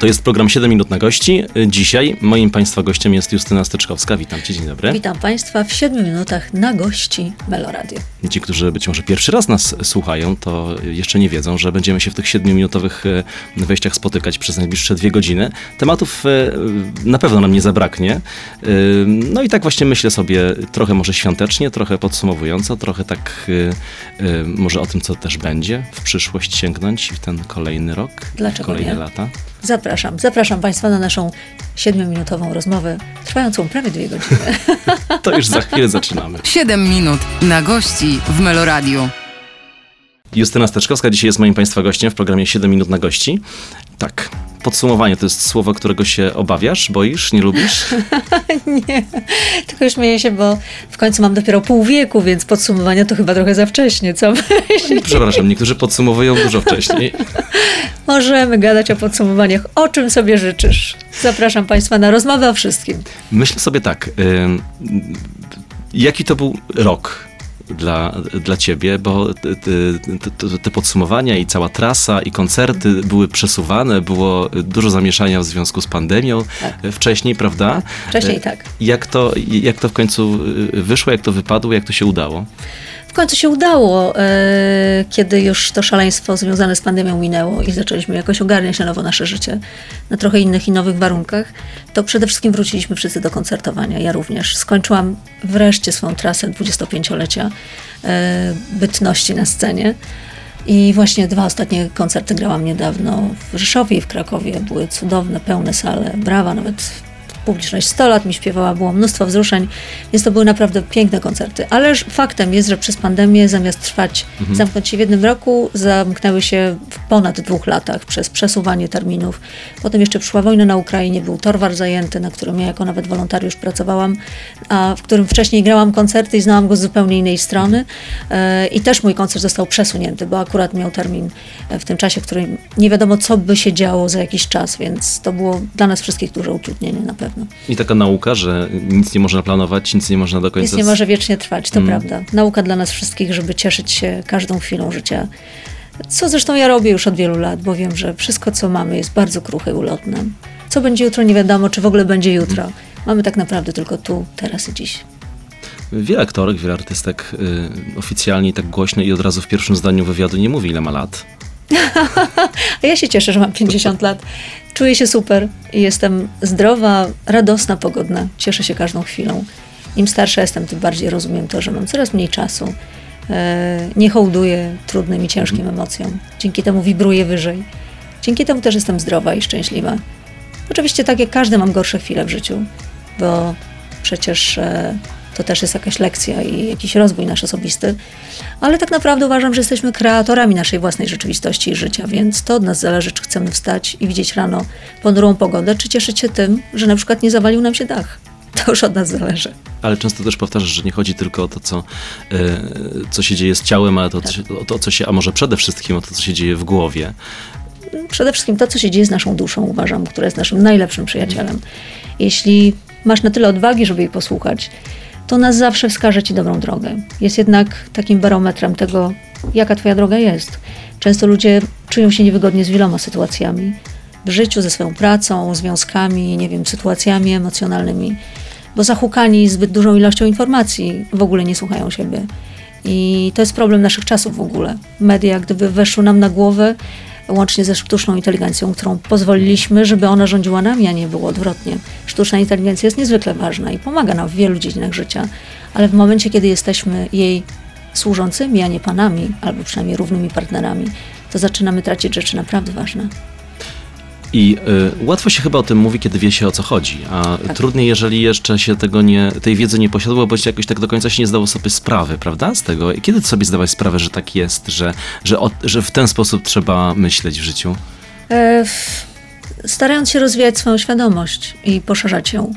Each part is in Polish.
To jest program 7 minut na gości. Dzisiaj moim Państwa gościem jest Justyna Styczkowska. Witam Cię, dzień dobry. Witam Państwa w 7 minutach na gości Meloradio. Ci, którzy być może pierwszy raz nas słuchają, to jeszcze nie wiedzą, że będziemy się w tych 7-minutowych e, wejściach spotykać przez najbliższe dwie godziny. Tematów e, na pewno nam nie zabraknie. E, no i tak właśnie myślę sobie trochę może świątecznie, trochę podsumowująco, trochę tak może o tym, co też będzie w przyszłość sięgnąć w ten kolejny rok, Dlaczego kolejne nie? lata. Zapraszam, zapraszam Państwa na naszą siedmiominutową rozmowę, trwającą prawie dwie godziny. To już za chwilę zaczynamy. Siedem minut na gości w Meloradiu. Justyna Steczkowska dzisiaj jest moim Państwa gościem w programie 7 minut na gości. Tak, podsumowanie to jest słowo, którego się obawiasz, boisz, nie lubisz? nie, tylko śmieję się, bo w końcu mam dopiero pół wieku, więc podsumowania to chyba trochę za wcześnie, co Przepraszam, niektórzy podsumowują dużo wcześniej. Możemy gadać o podsumowaniach, o czym sobie życzysz. Zapraszam Państwa na rozmowę o wszystkim. Myślę sobie tak, jaki to był rok? Dla, dla ciebie, bo te, te, te, podsumowania i cała trasa i koncerty były przesuwane, było dużo zamieszania w związku z pandemią tak. wcześniej, prawda? Tak. Wcześniej tak. Jak to, jak to w końcu wyszło, jak to wypadło, jak to się udało? W końcu się udało, e, kiedy już to szaleństwo związane z pandemią minęło i zaczęliśmy jakoś ogarniać na nowo nasze życie na trochę innych i nowych warunkach, to przede wszystkim wróciliśmy wszyscy do koncertowania. Ja również. Skończyłam wreszcie swoją trasę 25-lecia e, bytności na scenie. I właśnie dwa ostatnie koncerty grałam niedawno w Rzeszowie i w Krakowie. Były cudowne, pełne sale. Brawa, nawet publiczność 100 lat mi śpiewała, było mnóstwo wzruszeń, więc to były naprawdę piękne koncerty. Ale faktem jest, że przez pandemię zamiast trwać, mhm. zamknąć się w jednym roku, zamknęły się w ponad dwóch latach przez przesuwanie terminów. Potem jeszcze przyszła wojna na Ukrainie, był Torwar zajęty, na którym ja jako nawet wolontariusz pracowałam, a w którym wcześniej grałam koncerty i znałam go z zupełnie innej strony. E, I też mój koncert został przesunięty, bo akurat miał termin w tym czasie, w którym nie wiadomo, co by się działo za jakiś czas, więc to było dla nas wszystkich duże utrudnienie na pewno pewno. I taka nauka, że nic nie można planować, nic nie można do końca... Nic nie może wiecznie trwać, to mm. prawda. Nauka dla nas wszystkich, żeby cieszyć się każdą chwilą życia. Co zresztą ja robię już od wielu lat, bo wiem, że wszystko, co mamy, jest bardzo kruche i ulotne. Co będzie jutro, nie wiadomo, czy w ogóle będzie jutro. Mm. Mamy tak naprawdę tylko tu, teraz i dziś. Wiele aktorek, wiele artystek y, oficjalnie tak głośno i od razu w pierwszym zdaniu wywiadu nie mówi, ile ma lat. A ja się cieszę, że mam 50 lat. Czuję się super i jestem zdrowa, radosna, pogodna. Cieszę się każdą chwilą. Im starsza jestem, tym bardziej rozumiem to, że mam coraz mniej czasu. E, nie hołduję trudnym i ciężkim emocjom. Dzięki temu wibruję wyżej. Dzięki temu też jestem zdrowa i szczęśliwa. Oczywiście tak jak każdy mam gorsze chwile w życiu, bo przecież e, to też jest jakaś lekcja i jakiś rozwój nasz osobisty. Ale tak naprawdę uważam, że jesteśmy kreatorami naszej własnej rzeczywistości i życia, więc to od nas zależy, czy chcemy wstać i widzieć rano ponurą pogodę, czy cieszyć się tym, że na przykład nie zawalił nam się dach. To już od nas zależy. Ale często też powtarzasz, że nie chodzi tylko o to, co, yy, co się dzieje z ciałem, ale to, tak. o to, co się, a może przede wszystkim o to, co się dzieje w głowie. Przede wszystkim to, co się dzieje z naszą duszą, uważam, która jest naszym najlepszym przyjacielem. Jeśli masz na tyle odwagi, żeby jej posłuchać, to nas zawsze wskaże Ci dobrą drogę. Jest jednak takim barometrem tego, jaka Twoja droga jest. Często ludzie czują się niewygodnie z wieloma sytuacjami w życiu, ze swoją pracą, związkami, nie wiem, sytuacjami emocjonalnymi, bo zahukani zbyt dużą ilością informacji w ogóle nie słuchają siebie. I to jest problem naszych czasów w ogóle. Media, gdyby weszły nam na głowę, łącznie ze sztuczną inteligencją, którą pozwoliliśmy, żeby ona rządziła nami, a nie było odwrotnie. Sztuczna inteligencja jest niezwykle ważna i pomaga nam w wielu dziedzinach życia, ale w momencie, kiedy jesteśmy jej służącymi, a nie panami, albo przynajmniej równymi partnerami, to zaczynamy tracić rzeczy naprawdę ważne. I y, łatwo się chyba o tym mówi, kiedy wie się o co chodzi, a tak. trudniej, jeżeli jeszcze się tego nie, tej wiedzy nie posiadło, bo jakoś tak do końca się nie zdało sobie sprawy, prawda, z tego. I kiedy sobie zdawać sprawę, że tak jest, że, że, o, że w ten sposób trzeba myśleć w życiu? E, starając się rozwijać swoją świadomość i poszerzać ją,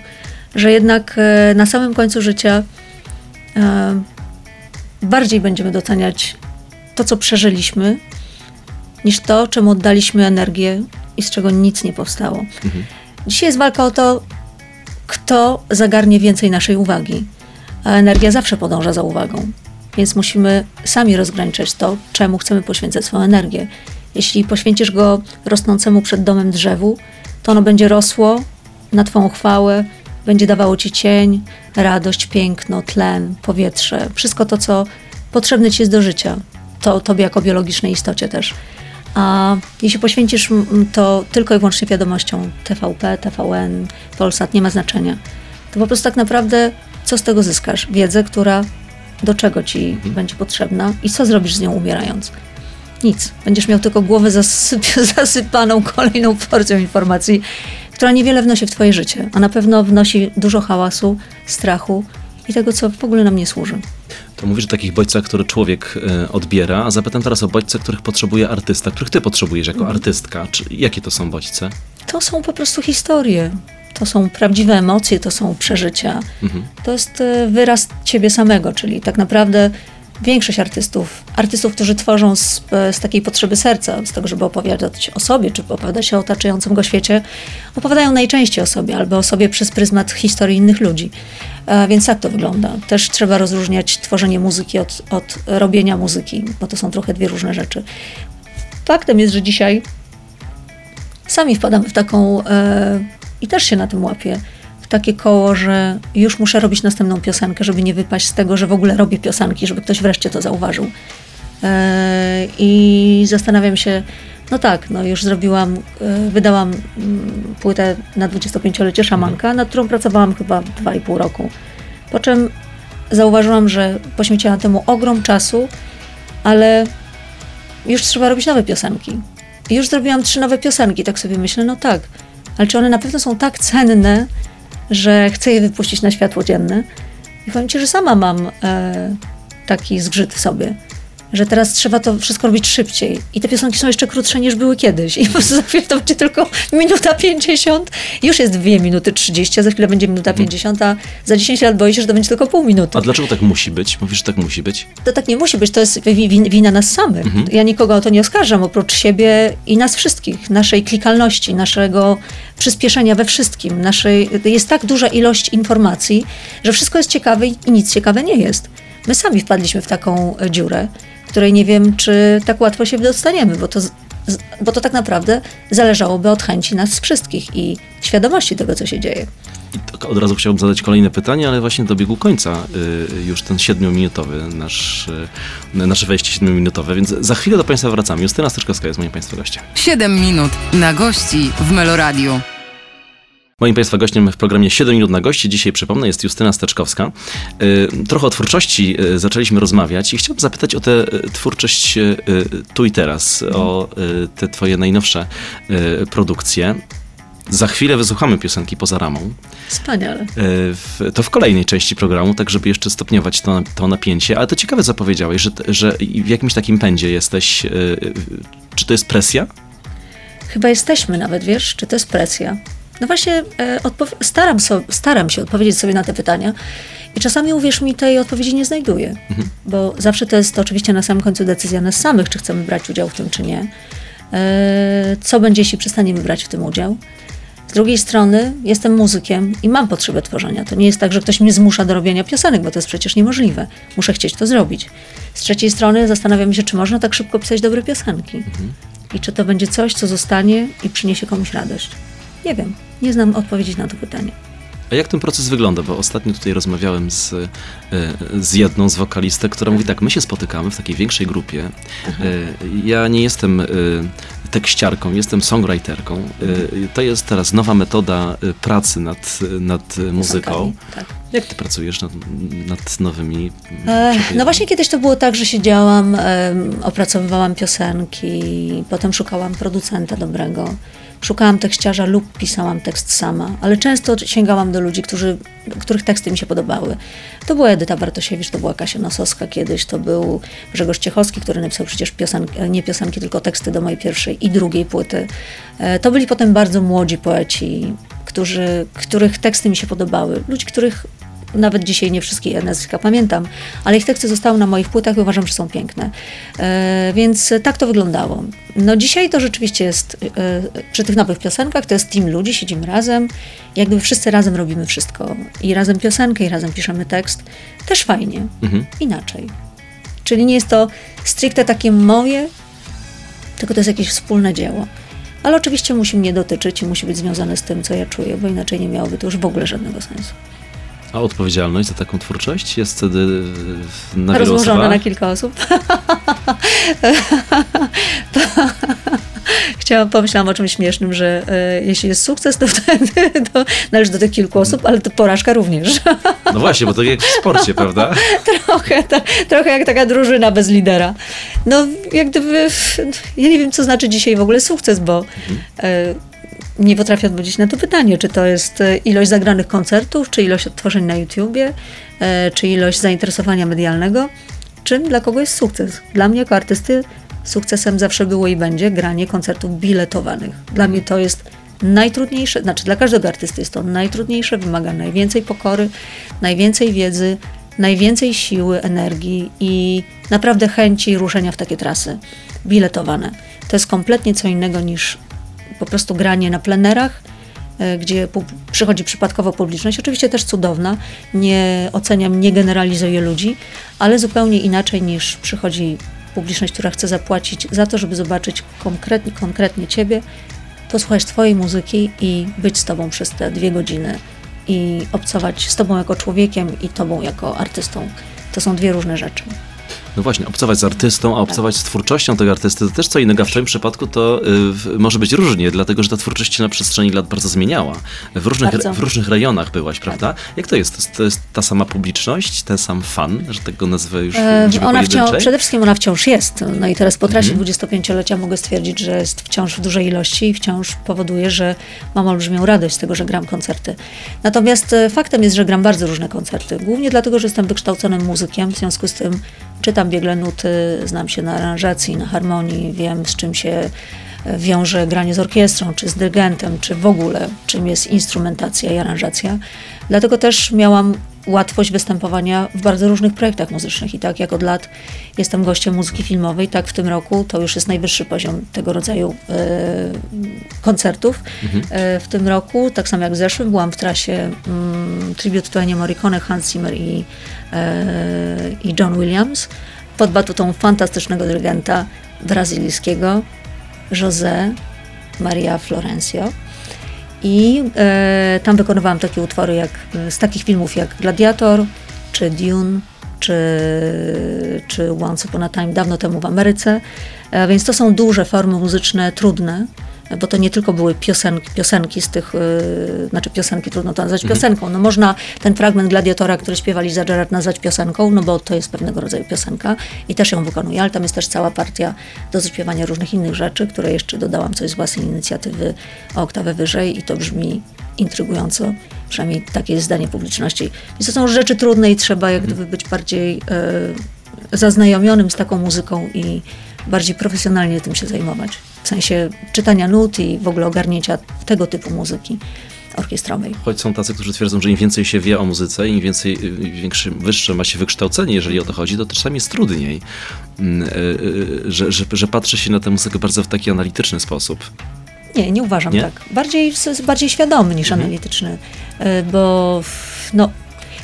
że jednak e, na samym końcu życia e, bardziej będziemy doceniać to, co przeżyliśmy, niż to, czemu oddaliśmy energię i z czego nic nie powstało. Mhm. Dzisiaj jest walka o to, kto zagarnie więcej naszej uwagi. a energia zawsze podąża za uwagą. Więc musimy sami rozgraniczać to, czemu chcemy poświęcać swoją energię. Jeśli poświęcisz go rosnącemu przed domem drzewu, to ono będzie rosło na Twą chwałę, będzie dawało Ci cień, radość, piękno, tlen, powietrze, wszystko to, co potrzebne Ci jest do życia. To Tobie jako biologicznej istocie też. A jeśli poświęcisz to tylko i wyłącznie wiadomościom TVP, TVN, Polsat, nie ma znaczenia. To po prostu tak naprawdę co z tego zyskasz? Wiedzę, która do czego ci mhm. będzie potrzebna i co zrobisz z nią umierając? Nic. Będziesz miał tylko głowę zasyp zasypaną kolejną porcją informacji, która niewiele wnosi w twoje życie, a na pewno wnosi dużo hałasu, strachu i tego, co w ogóle nam nie służy. To mówisz o takich bodźcach, które człowiek y, odbiera, a zapytam teraz o bodźce, których potrzebuje artysta, których ty potrzebujesz jako mhm. artystka. Czy, jakie to są bodźce? To są po prostu historie. To są prawdziwe emocje, to są przeżycia. Mhm. To jest y, wyraz ciebie samego, czyli tak naprawdę większość artystów, artystów, którzy tworzą z, z, takiej potrzeby serca, z tego, żeby opowiadać o sobie, czy opowiadać o otaczającym go świecie, opowiadają najczęściej o sobie, albo o sobie przez pryzmat historii innych ludzi. E, więc tak to wygląda. Też trzeba rozróżniać tworzenie muzyki od, od robienia muzyki, bo to są trochę dwie różne rzeczy. Faktem jest, że dzisiaj sami wpadamy w taką, e, i też się na tym łapię, takie koło, że już muszę robić następną piosenkę, żeby nie wypaść z tego, że w ogóle robię piosenki, żeby ktoś wreszcie to zauważył. E, I zastanawiam się, no tak, no już zrobiłam, e, wydałam mm, płytę na 25-lecie Szamanka, nad którą pracowałam chyba 2,5 roku. Po czym zauważyłam, że poświęciłam temu ogrom czasu, ale już trzeba robić nowe piosenki. Już zrobiłam trzy nowe piosenki, tak sobie myślę, no tak, ale czy one na pewno są tak cenne, że chcę je wypuścić na światło dzienne. I powiem Ci, że sama mam e, taki zgrzyt w sobie że teraz trzeba to wszystko robić szybciej. I te piosenki są jeszcze krótsze niż były kiedyś. I po prostu za chwilę to będzie tylko minuta 50. Już jest 2 minuty 30, a za chwilę będzie minuta 50, mhm. a za 10 lat boję się, że to będzie tylko pół minuty. A dlaczego tak musi być? Mówisz, że tak musi być? To tak nie musi być, to jest wina nas samych. Mhm. Ja nikogo o to nie oskarżam, oprócz siebie i nas wszystkich, naszej klikalności, naszego przyspieszenia we wszystkim. Naszej, jest tak duża ilość informacji, że wszystko jest ciekawe i nic ciekawe nie jest. My sami wpadliśmy w taką dziurę której nie wiem, czy tak łatwo się dostaniemy, bo to, bo to tak naprawdę zależałoby od chęci nas wszystkich i świadomości tego, co się dzieje. I od razu chciałbym zadać kolejne pytanie, ale właśnie dobiegł końca y, już ten siedmiominutowy, nasz, y, nasze wejście siedmiominutowe, więc za chwilę do Państwa wracamy. Justyna Styczkowska jest moim Państwa gościem. Siedem minut na gości w Meloradiu. Moim Państwa gościem w programie 7 minut na gości dzisiaj, przypomnę, jest Justyna Steczkowska. Y, trochę o twórczości y, zaczęliśmy rozmawiać i chciałbym zapytać o tę y, twórczość tu i teraz, o te Twoje najnowsze produkcje. Za chwilę wysłuchamy piosenki poza ramą. Wspaniale. To w kolejnej części programu, tak żeby jeszcze stopniować to, to napięcie. Ale to ciekawe, co powiedziałeś, że, że w jakimś takim pędzie jesteś. Czy to jest presja? Chyba jesteśmy nawet, wiesz, czy to jest presja. No właśnie e, staram, so, staram się odpowiedzieć sobie na te pytania i czasami, uwierz mi, tej odpowiedzi nie znajduję, mhm. bo zawsze to jest to oczywiście na samym końcu decyzja nas samych, czy chcemy brać udział w tym, czy nie. E, co będzie, jeśli przestaniemy brać w tym udział? Z drugiej strony jestem muzykiem i mam potrzebę tworzenia. To nie jest tak, że ktoś mnie zmusza do robienia piosenek, bo to jest przecież niemożliwe. Muszę chcieć to zrobić. Z trzeciej strony zastanawiam się, czy można tak szybko pisać dobre piosenki. Mhm. I czy to będzie coś, co zostanie i przyniesie komuś radość. Nie wiem, nie znam odpowiedzi na to pytanie. A jak ten proces wygląda? Bo ostatnio tutaj rozmawiałem z, e, z jedną z wokalistek, która mówi tak, my się spotykamy w takiej większej grupie. Aha. E, ja nie jestem e, tekściarką, jestem songwriterką. To jest teraz nowa metoda pracy nad, nad muzyką. Tak. Jak ty pracujesz nad, nad nowymi? E, no właśnie kiedyś to było tak, że siedziałam, opracowywałam piosenki, potem szukałam producenta dobrego szukałam tekściarza lub pisałam tekst sama, ale często sięgałam do ludzi, którzy, których teksty mi się podobały. To była Edyta Bartosiewicz, to była Kasia Nosowska kiedyś, to był Grzegorz Ciechowski, który napisał przecież piosenki, nie piosenki, tylko teksty do mojej pierwszej i drugiej płyty. E, to byli potem bardzo młodzi poeci, którzy, których teksty mi się podobały. Ludzi, których nawet dzisiaj nie wszystkie nazwiska pamiętam, ale ich teksty zostały na moich płytach i uważam, że są piękne. E, więc tak to wyglądało. No dzisiaj to rzeczywiście jest, e, przy tych nowych piosenkach, to jest team ludzi, siedzimy razem, jak gdyby wszyscy razem robimy wszystko. I razem piosenkę, i razem piszemy tekst. Też fajnie, Mhm. inaczej. Czyli nie jest to stricte takie moje, tylko to jest jakieś wspólne dzieło. Ale oczywiście musi mnie dotyczyć i musi być związane z tym, co ja czuję, bo inaczej nie miałoby to już w ogóle żadnego sensu. A odpowiedzialność za taką twórczość jest wtedy e, na osobach? na kilka osób. Chciałam, pomyślałam o czymś śmiesznym, że e, jeśli jest sukces, to wtedy to należy do tych kilku osób, ale to porażka również. No właśnie, bo to jak w sporcie, prawda? trochę, ta, trochę jak taka drużyna bez lidera. No, jak gdyby, ja nie wiem, co znaczy dzisiaj w ogóle sukces, bo e, nie potrafię odpowiedzieć na to pytanie, czy to jest e, ilość zagranych koncertów, czy ilość odtworzeń na YouTubie, e, czy ilość zainteresowania medialnego. Czym dla kogo jest sukces? Dla mnie jako artysty sukcesem zawsze było i będzie granie koncertów biletowanych. Dla mnie to jest najtrudniejsze, znaczy dla każdego artysty jest to najtrudniejsze, wymaga najwięcej pokory, najwięcej wiedzy, najwięcej siły, energii i naprawdę chęci ruszenia w takie trasy biletowane. To jest kompletnie co innego niż po prostu granie na plenerach, e, gdzie przychodzi przypadkowo publiczność. Oczywiście też cudowna, nie oceniam, nie generalizuję ludzi, ale zupełnie inaczej niż przychodzi publiczność, która chce zapłacić za to, żeby zobaczyć konkretnie, konkretnie Ciebie, posłuchać Twojej muzyki i być z Tobą przez te dwie godziny i obcować z Tobą jako człowiekiem i Tobą jako artystą. To są dwie różne rzeczy. No właśnie, obcować z artystą, a obcować z twórczością tego artysty to też co innego. W twoim przypadku to y, może być różnie, dlatego że ta twórczość się na przestrzeni lat bardzo zmieniała. W różnych, Bardzo. w różnych rejonach byłaś, prawda? Jak to jest? To, jest? ta sama publiczność, ten sam fan, że tak go nazwę już E, Ona wciąż, przede wszystkim ona wciąż jest. No i teraz po trasie Mhm. 25-lecia mogę stwierdzić, że jest wciąż w dużej ilości i wciąż powoduje, że mam olbrzymią radość z tego, że gram koncerty. Natomiast e, faktem jest, że gram bardzo różne koncerty. Głównie dlatego, że jestem wykształconym muzykiem, w związku z tym czytam biegle nuty, znam się na aranżacji, na harmonii, wiem z czym się wiąże granie z orkiestrą, czy z dyrygentem, czy w ogóle czym jest instrumentacja i aranżacja. Dlatego też miałam łatwość występowania w bardzo różnych projektach muzycznych i tak jak od lat jestem gościem muzyki filmowej, tak w tym roku to już jest najwyższy poziom tego rodzaju e, koncertów. E, w tym roku, tak samo jak w zeszłym, byłam w trasie mm, tribute to Ennio Morricone, Hans Zimmer i, e, i John Williams pod batutą fantastycznego dyrygenta brazylijskiego José Maria Florencio. I e, tam wykonywałam takie utwory jak, z takich filmów jak Gladiator, czy Dune, czy, czy Once Upon a Time dawno temu w Ameryce. E, więc to są duże formy muzyczne, trudne, bo to nie tylko były piosenki, piosenki z tych, e, znaczy piosenki trudno to nazwać piosenką. No można ten fragment Gladiatora, który śpiewali za Gerard nazwać piosenką, no bo to jest pewnego rodzaju piosenka i też ją wykonuję, ale tam jest też cała partia do zaśpiewania różnych innych rzeczy, które jeszcze dodałam coś z własnej inicjatywy o oktawę wyżej i to brzmi intrygująco, przynajmniej takie jest zdanie publiczności. Więc to są rzeczy trudne i trzeba jak gdyby być bardziej e, zaznajomionym z taką muzyką i bardziej profesjonalnie tym się zajmować. W sensie czytania nut i w ogóle ogarnięcia tego typu muzyki orkiestrowej. Choć są tacy, którzy twierdzą, że im więcej się wie o muzyce, im więcej, y, większe, wyższe ma się wykształcenie, jeżeli o to chodzi, to czasami jest trudniej, Mm, y, y, że, że, że patrzy się na tę muzykę bardzo w taki analityczny sposób. Nie, nie uważam Nie? tak. Bardziej, bardziej świadomy niż analityczny, y, bo no,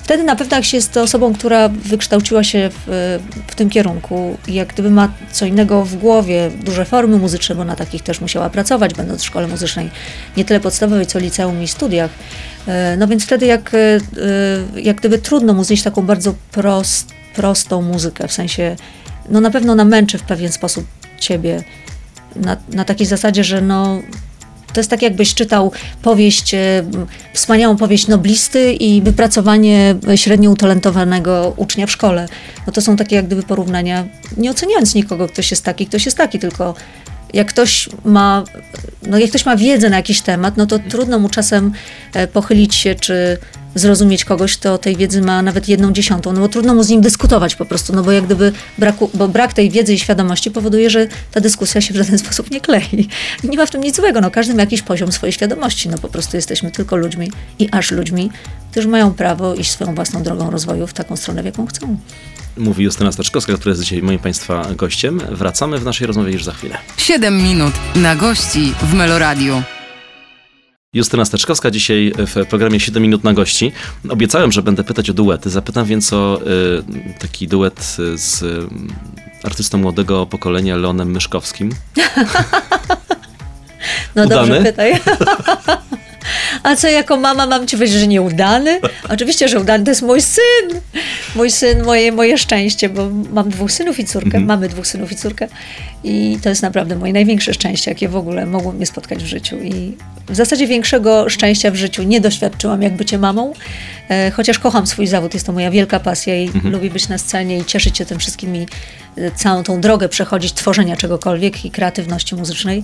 wtedy na pewno jak się jest osobą, która wykształciła się w, w tym kierunku jak gdyby ma co innego w głowie, duże formy muzyczne, bo na takich też musiała pracować, będąc w szkole muzycznej, nie tyle podstawowej, co liceum i studiach. Y, No więc wtedy jak, y, y, jak gdyby trudno mu znieść taką bardzo prost, prostą muzykę, w sensie, no na pewno namęczy w pewien sposób ciebie, na, na takiej zasadzie, że no, to jest tak, jakbyś czytał powieść, e, wspaniałą powieść noblisty i wypracowanie średnio utalentowanego ucznia w szkole. No to są takie jak gdyby porównania, nie oceniając nikogo, ktoś jest taki, ktoś jest taki, tylko jak ktoś ma, no jak ktoś ma wiedzę na jakiś temat, no to trudno mu czasem e, pochylić się, czy zrozumieć kogoś, kto tej wiedzy ma nawet jedną dziesiątą, no bo trudno mu z nim dyskutować po prostu, no bo jak gdyby braku, bo brak tej wiedzy i świadomości powoduje, że ta dyskusja się w żaden sposób nie klei. I nie ma w tym nic złego, no każdy ma jakiś poziom swojej świadomości, no po prostu jesteśmy tylko ludźmi i aż ludźmi, którzy mają prawo iść swoją własną drogą rozwoju w taką stronę, w jaką chcą. Mówi Justyna Staczkowska, która jest dzisiaj moim Państwa gościem. Wracamy w naszej rozmowie już za chwilę. 7 minut na gości w Meloradiu. Justyna Steczkowska dzisiaj w programie 7 minut na gości. Obiecałem, że będę pytać o duety. Zapytam więc o y, taki duet z y, artystą młodego pokolenia Leonem Myszkowskim. No Udany? dobrze, pytaj. A co jako mama mam ci powiedzieć, że nieudany? Oczywiście, że udany to jest mój syn. Mój syn, moje, moje szczęście, bo mam dwóch synów i córkę. Mamy dwóch synów i córkę. I to jest naprawdę moje największe szczęście, jakie w ogóle mogło mnie spotkać w życiu. I w zasadzie większego szczęścia w życiu nie doświadczyłam, jak bycie mamą. E, chociaż kocham swój zawód, jest to moja wielka pasja i lubię być na scenie i cieszyć się tym wszystkimi, e, całą tą drogę przechodzić, tworzenia czegokolwiek i kreatywności muzycznej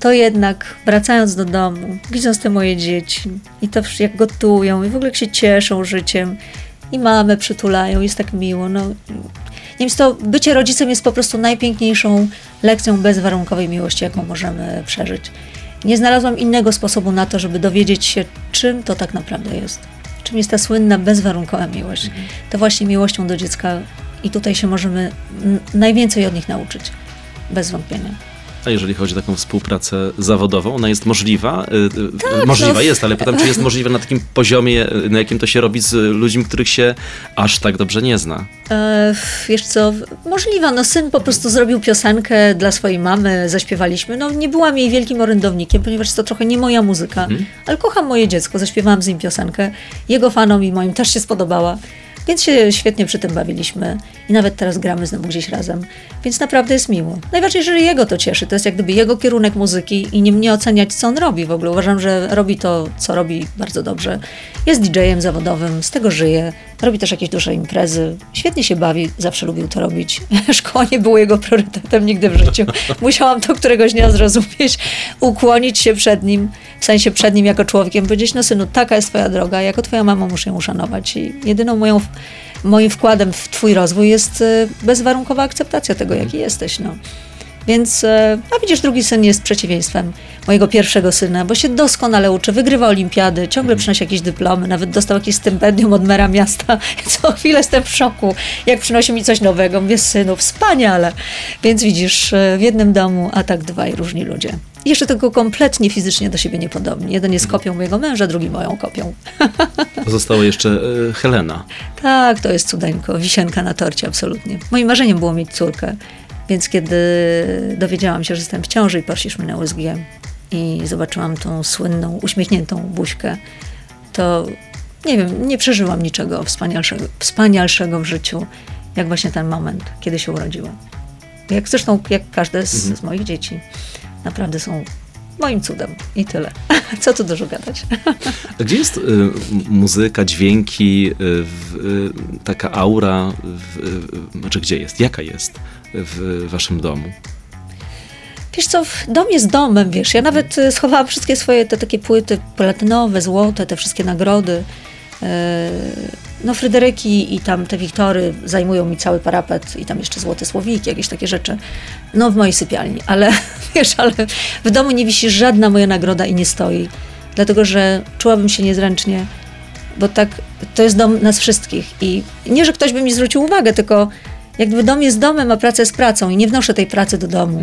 to jednak wracając do domu, widząc te moje dzieci i to jak gotują i w ogóle jak się cieszą życiem i mamę przytulają, jest tak miło. No, więc to bycie rodzicem jest po prostu najpiękniejszą lekcją bezwarunkowej miłości, jaką możemy przeżyć. Nie znalazłam innego sposobu na to, żeby dowiedzieć się, czym to tak naprawdę jest. Czym jest ta słynna bezwarunkowa miłość. To właśnie miłością do dziecka i tutaj się możemy najwięcej od nich nauczyć. Bez wątpienia. A jeżeli chodzi o taką współpracę zawodową, ona jest możliwa? Y, y, no. możliwa jest, ale pytam, czy jest możliwa na takim poziomie, y, na jakim to się robi z ludźmi, których się aż tak dobrze nie zna? E, wiesz co, możliwe, no syn po prostu zrobił piosenkę dla swojej mamy, zaśpiewaliśmy. No nie byłam jej wielkim orędownikiem, ponieważ to trochę nie moja muzyka, ale kocham moje dziecko, zaśpiewałam z nim piosenkę. Jego fanom i moim też się spodobała. Więc się świetnie przy tym bawiliśmy i nawet teraz gramy znowu gdzieś razem, więc naprawdę jest miło. Najważniejsze, jeżeli jego to cieszy, to jest jak gdyby jego kierunek muzyki i nie mnie oceniać, co on robi w ogóle. Uważam, że robi to, co robi bardzo dobrze. Jest DJ-em zawodowym, z tego żyje, robi też jakieś duże imprezy, świetnie się bawi, zawsze lubił to robić. Szkoła nie było jego priorytetem nigdy w życiu. Musiałam to któregoś dnia zrozumieć, ukłonić się przed nim, w sensie przed nim jako człowiekiem, powiedzieć, no synu, taka jest twoja droga, jako twoja mama muszę ją uszanować i jedyną moją moim wkładem w Twój rozwój jest e, bezwarunkowa akceptacja tego, jaki jesteś. No. Więc, e, a widzisz, drugi syn jest przeciwieństwem mojego pierwszego syna, bo się doskonale uczy, wygrywa olimpiady, ciągle przynosi jakieś dyplomy, nawet dostał jakieś stypendium od mera miasta. Co chwilę jestem w szoku, jak przynosi mi coś nowego. Mówię, synu, wspaniale. Więc widzisz, e, w jednym domu, a tak dwaj różni ludzie. Jeszcze tylko kompletnie fizycznie do siebie niepodobni. Jeden jest kopią mojego męża, drugi moją kopią. Została jeszcze y, Helena. Tak, to jest cudeńko, wisienka na torcie, absolutnie. Moim marzeniem było mieć córkę, więc kiedy dowiedziałam się, że jestem w ciąży i poszliśmy na USG i zobaczyłam tą słynną, uśmiechniętą buźkę, to nie wiem, nie przeżyłam niczego wspanialszego, wspanialszego w życiu, jak właśnie ten moment, kiedy się urodziłam. Jak zresztą, jak każde z, z moich dzieci. Naprawdę są moim cudem i tyle. Co tu dużo gadać. A Gdzie jest y, muzyka, dźwięki, y, y, taka aura, y, znaczy gdzie jest, jaka jest w waszym domu? Wiesz co, dom jest domem, wiesz. Ja nawet y, schowałam wszystkie swoje te takie płyty platynowe, złote, te wszystkie nagrody. No Fryderyki i tam te Wiktory zajmują mi cały parapet i tam jeszcze złote słowiki, jakieś takie rzeczy. No w mojej sypialni, ale wiesz, ale w domu nie wisi żadna moja nagroda i nie stoi. Dlatego, że czułabym się niezręcznie, bo tak, to jest dom nas wszystkich. I nie, że ktoś by mi zwrócił uwagę, tylko jakby dom jest domem, a praca jest pracą i nie wnoszę tej pracy do domu,